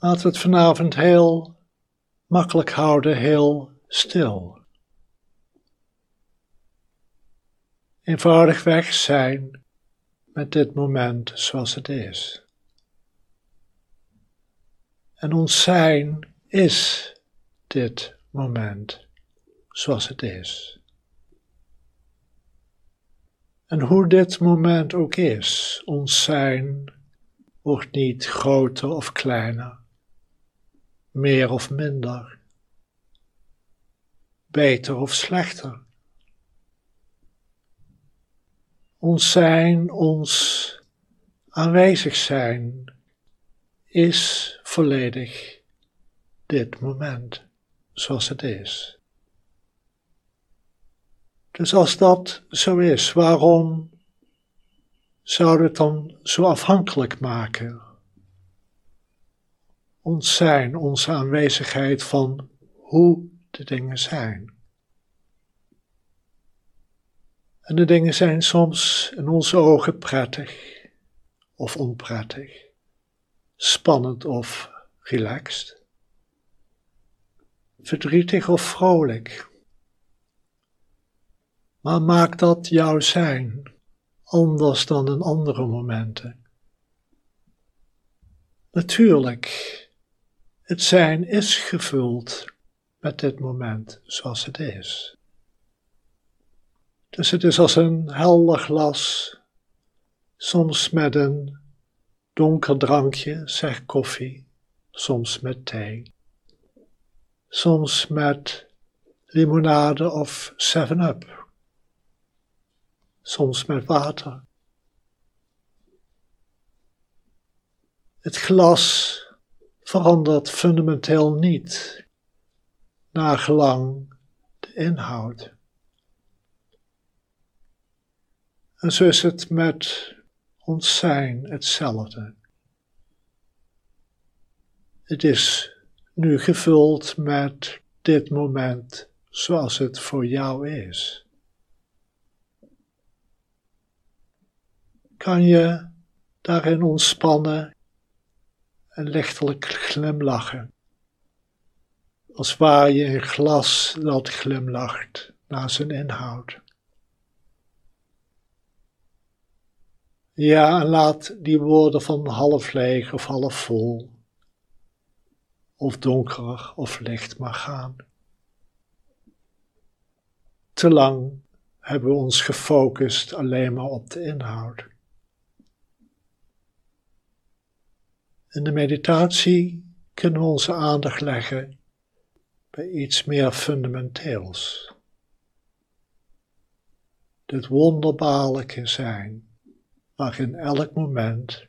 We het vanavond heel makkelijk houden, heel stil. Eenvoudigweg zijn met dit moment zoals het is. En ons zijn is dit moment zoals het is. En hoe dit moment ook is, ons zijn wordt niet groter of kleiner, meer of minder, beter of slechter. Ons zijn, ons aanwezig zijn, is volledig dit moment zoals het is. Dus als dat zo is, waarom zouden het dan zo afhankelijk maken? Ons zijn, onze aanwezigheid van hoe de dingen zijn. En de dingen zijn soms in onze ogen prettig of onprettig, spannend of relaxed, verdrietig of vrolijk. Maar maakt dat jouw zijn anders dan in andere momenten? Natuurlijk, het zijn is gevuld met dit moment zoals het is. Dus het is als een helder glas, soms met een donker drankje, zeg koffie, soms met thee, soms met limonade of 7-up soms met water. Het glas verandert fundamenteel niet, nagelang de inhoud. En zo is het met ons zijn hetzelfde. Het is nu gevuld met dit moment zoals het voor jou is. kan je daarin ontspannen en lichtelijk glimlachen. Als waar je een glas dat glimlacht naar zijn inhoud. Ja, en laat die woorden van half leeg of half vol, of donker of licht maar gaan. Te lang hebben we ons gefocust alleen maar op de inhoud. In de meditatie kunnen we onze aandacht leggen bij iets meer fundamenteels. Dit wonderbaarlijke zijn, waarin elk moment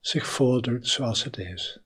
zich voordoet zoals het is.